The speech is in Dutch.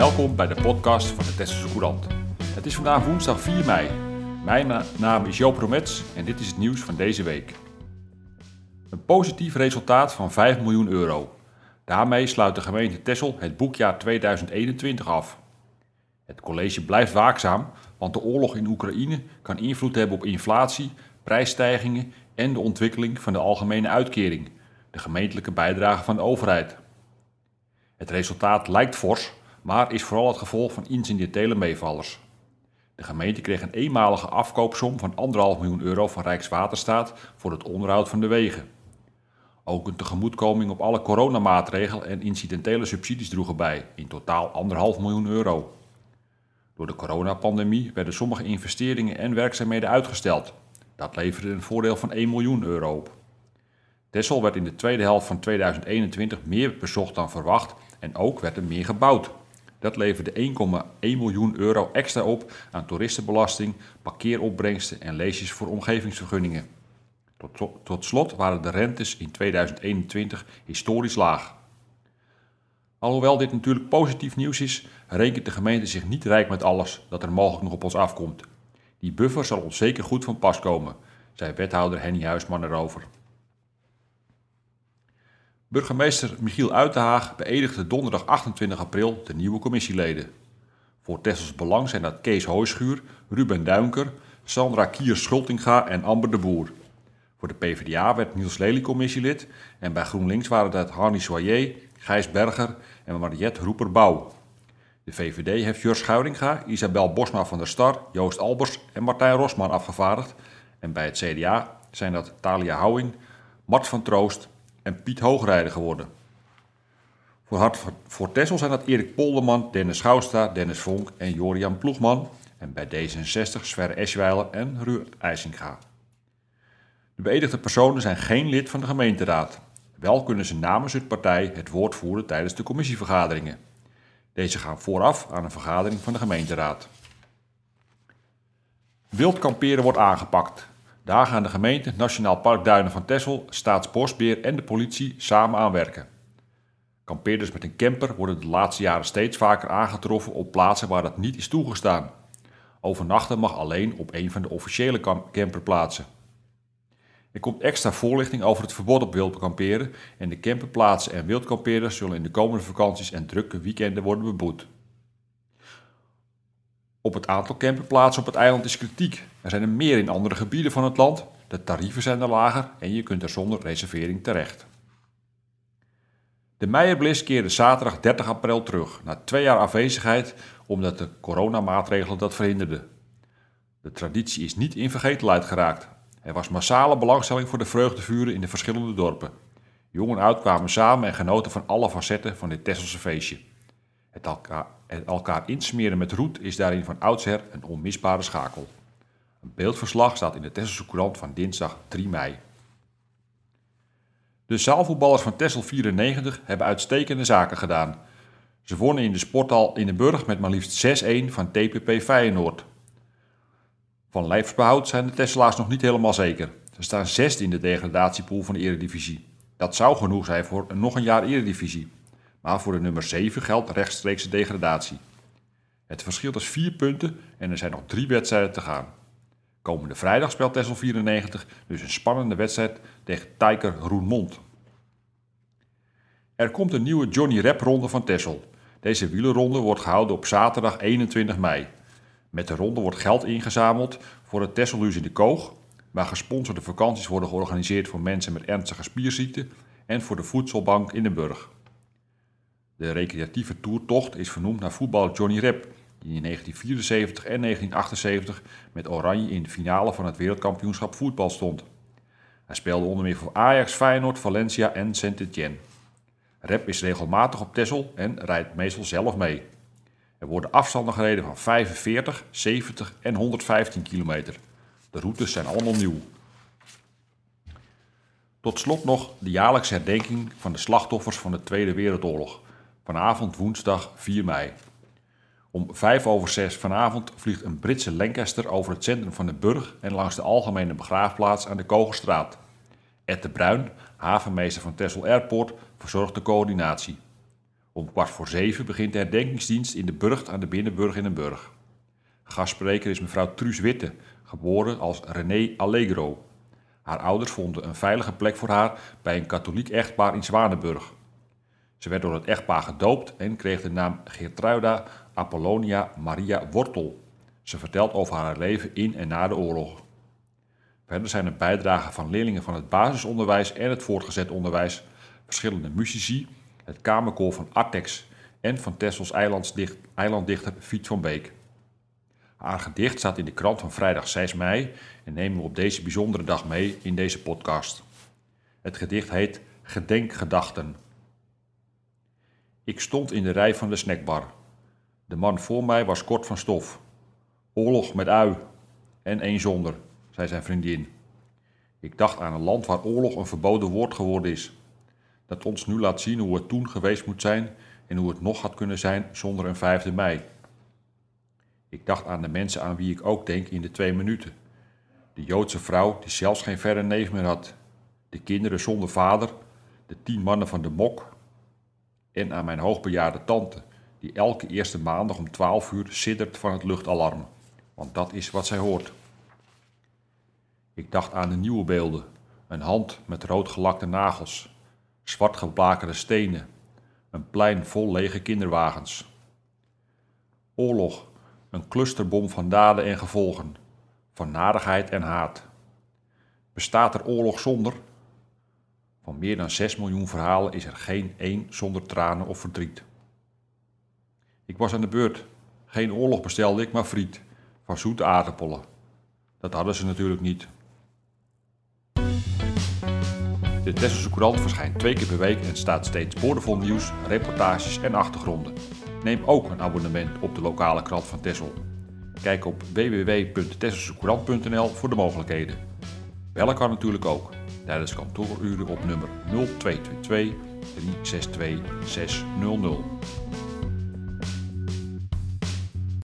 Welkom bij de podcast van de Tesselse Courant. Het is vandaag woensdag 4 mei. Mijn na- naam is Joop Romets en dit is het nieuws van deze week. Een positief resultaat van 5 miljoen euro. Daarmee sluit de gemeente Tessel het boekjaar 2021 af. Het college blijft waakzaam, want de oorlog in Oekraïne kan invloed hebben op inflatie, prijsstijgingen en de ontwikkeling van de algemene uitkering, de gemeentelijke bijdrage van de overheid. Het resultaat lijkt fors, maar is vooral het gevolg van incidentele meevallers. De gemeente kreeg een eenmalige afkoopsom van 1,5 miljoen euro van Rijkswaterstaat voor het onderhoud van de wegen. Ook een tegemoetkoming op alle coronamaatregelen en incidentele subsidies droegen bij, in totaal 1,5 miljoen euro. Door de coronapandemie werden sommige investeringen en werkzaamheden uitgesteld. Dat leverde een voordeel van 1 miljoen euro op. Texel werd in de tweede helft van 2021 meer bezocht dan verwacht en ook werd er meer gebouwd. Dat leverde 1,1 miljoen euro extra op aan toeristenbelasting, parkeeropbrengsten en leesjes voor omgevingsvergunningen. Tot, tot slot waren de rentes in 2021 historisch laag. Alhoewel dit natuurlijk positief nieuws is, rekent de gemeente zich niet rijk met alles dat er mogelijk nog op ons afkomt. Die buffer zal ons zeker goed van pas komen, zei wethouder Henny Huisman erover. Burgemeester Michiel Uitenhaag beëdigde donderdag 28 april de nieuwe commissieleden. Voor Tessels Belang zijn dat Kees Hooischuur, Ruben Duinker, Sandra Kier-Schultinga en Amber de Boer. Voor de PvdA werd Niels Lely commissielid en bij GroenLinks waren dat Harny Soyer, Gijs Berger en Mariette Roeper-Bouw. De VVD heeft Jur Schuiringa, Isabel Bosma van der Star, Joost Albers en Martijn Rosman afgevaardigd. En bij het CDA zijn dat Talia Houwing, Mart van Troost en Piet Hoogrijden geworden. Voor, Hart, voor Tessel zijn dat Erik Polderman, Dennis Schouwstra, Dennis Vonk en Jorian Ploegman. En bij D66 Sverre Eschweiler en Ruud IJsinga. De beëdigde personen zijn geen lid van de gemeenteraad. Wel kunnen ze namens hun partij het woord voeren tijdens de commissievergaderingen. Deze gaan vooraf aan een vergadering van de gemeenteraad. Wild kamperen wordt aangepakt. Daar gaan de gemeente, Nationaal Park Duinen van Texel, Staatsbosbeheer en de politie samen aan werken. Kampeerders met een camper worden de laatste jaren steeds vaker aangetroffen op plaatsen waar dat niet is toegestaan. Overnachten mag alleen op een van de officiële camperplaatsen. Er komt extra voorlichting over het verbod op wild kamperen en de camperplaatsen en wildkampeerders zullen in de komende vakanties en drukke weekenden worden beboet. Op het aantal camperplaatsen op het eiland is kritiek. Er zijn er meer in andere gebieden van het land, de tarieven zijn er lager en je kunt er zonder reservering terecht. De Meijerblis keerde zaterdag 30 april terug, na twee jaar afwezigheid omdat de coronamaatregelen dat verhinderden. De traditie is niet in vergetelheid geraakt. Er was massale belangstelling voor de vreugdevuren in de verschillende dorpen. Jong en oud kwamen samen en genoten van alle facetten van dit Tesselse feestje. Het elkaar, het insmeren met roet is daarin van oudsher een onmisbare schakel. Een beeldverslag staat in de Tesselse Courant van dinsdag 3 mei. De zaalvoetballers van Tessel 94 hebben uitstekende zaken gedaan. Ze wonnen in de sporthal in de Burg met maar liefst 6-1 van TPP Feyenoord. Van lijfsbehoud zijn de Tesselaars nog niet helemaal zeker. Ze staan zesde in de degradatiepool van de Eredivisie. Dat zou genoeg zijn voor nog een jaar Eredivisie. Maar voor de nummer 7 geldt rechtstreekse degradatie. Het verschil is 4 punten en er zijn nog drie wedstrijden te gaan. Komende vrijdag speelt Tessel 94 dus een spannende wedstrijd tegen Tijker Roenmond. Er komt een nieuwe Johnny Rap ronde van Tessel. Deze wielerronde wordt gehouden op zaterdag 21 mei. Met de ronde wordt geld ingezameld voor het Tesselhuis in de Koog, waar gesponsorde vakanties worden georganiseerd voor mensen met ernstige spierziekten en voor de voedselbank in de Burg. De recreatieve toertocht is vernoemd naar voetballer Johnny Rep, die in 1974 en 1978 met Oranje in de finale van het wereldkampioenschap voetbal stond. Hij speelde onder meer voor Ajax, Feyenoord, Valencia en Saint-Étienne. Rep is regelmatig op Texel en rijdt meestal zelf mee. Er worden afstanden gereden van 45, 70 en 115 kilometer. De routes zijn allemaal nieuw. Tot slot nog de jaarlijkse herdenking van de slachtoffers van de Tweede Wereldoorlog. Vanavond woensdag 4 mei. Om 5 over 6 vanavond vliegt een Britse Lancaster over het centrum van de Burg en langs de algemene begraafplaats aan de Kogelstraat. Ed de Bruin, havenmeester van Texel Airport, verzorgt de coördinatie. Om kwart voor zeven begint de herdenkingsdienst in de Burgt aan de Binnenburg in den Burg. Gastspreker is mevrouw Truus Witte, geboren als René Allegro. Haar ouders vonden een veilige plek voor haar bij een katholiek echtpaar in Zwanenburg. Ze werd door het echtpaar gedoopt en kreeg de naam Geertruida Apollonia Maria Wortel. Ze vertelt over haar leven in en na de oorlog. Verder zijn er bijdragen van leerlingen van het basisonderwijs en het voortgezet onderwijs, verschillende muzici, het kamerkoor van Artex en van Tessels eilanddichter Fiet van Beek. Haar gedicht staat in de krant van vrijdag 6 mei en nemen we op deze bijzondere dag mee in deze podcast. Het gedicht heet Gedenkgedachten. Ik stond in de rij van de snackbar. De man voor mij was kort van stof. Oorlog met ui. En één zonder, zei zijn vriendin. Ik dacht aan een land waar oorlog een verboden woord geworden is. Dat ons nu laat zien hoe het toen geweest moet zijn en hoe het nog had kunnen zijn zonder een 5e mei. Ik dacht aan de mensen aan wie ik ook denk in de twee minuten. De Joodse vrouw die zelfs geen verre neef meer had. De kinderen zonder vader. De tien mannen van de mok. En aan mijn hoogbejaarde tante, die elke eerste maandag om 12 uur siddert van het luchtalarm. Want dat is wat zij hoort. Ik dacht aan de nieuwe beelden. Een hand met roodgelakte nagels. Zwart geblakerde stenen. Een plein vol lege kinderwagens. Oorlog een clusterbom van daden en gevolgen, van nadigheid en haat. Bestaat er oorlog zonder? Van meer dan 6 miljoen verhalen is er geen één zonder tranen of verdriet. Ik was aan de beurt. Geen oorlog bestelde ik, maar friet. Van zoete aardappelen. Dat hadden ze natuurlijk niet. De Tesselse Courant verschijnt twee keer per week en staat steeds boordevol nieuws, reportages en achtergronden. Neem ook een abonnement op de lokale krant van Tessel. Kijk op www.tesselsecourant.nl voor de mogelijkheden. Bellen kan natuurlijk ook tijdens kantooruren op nummer 0222 362 600.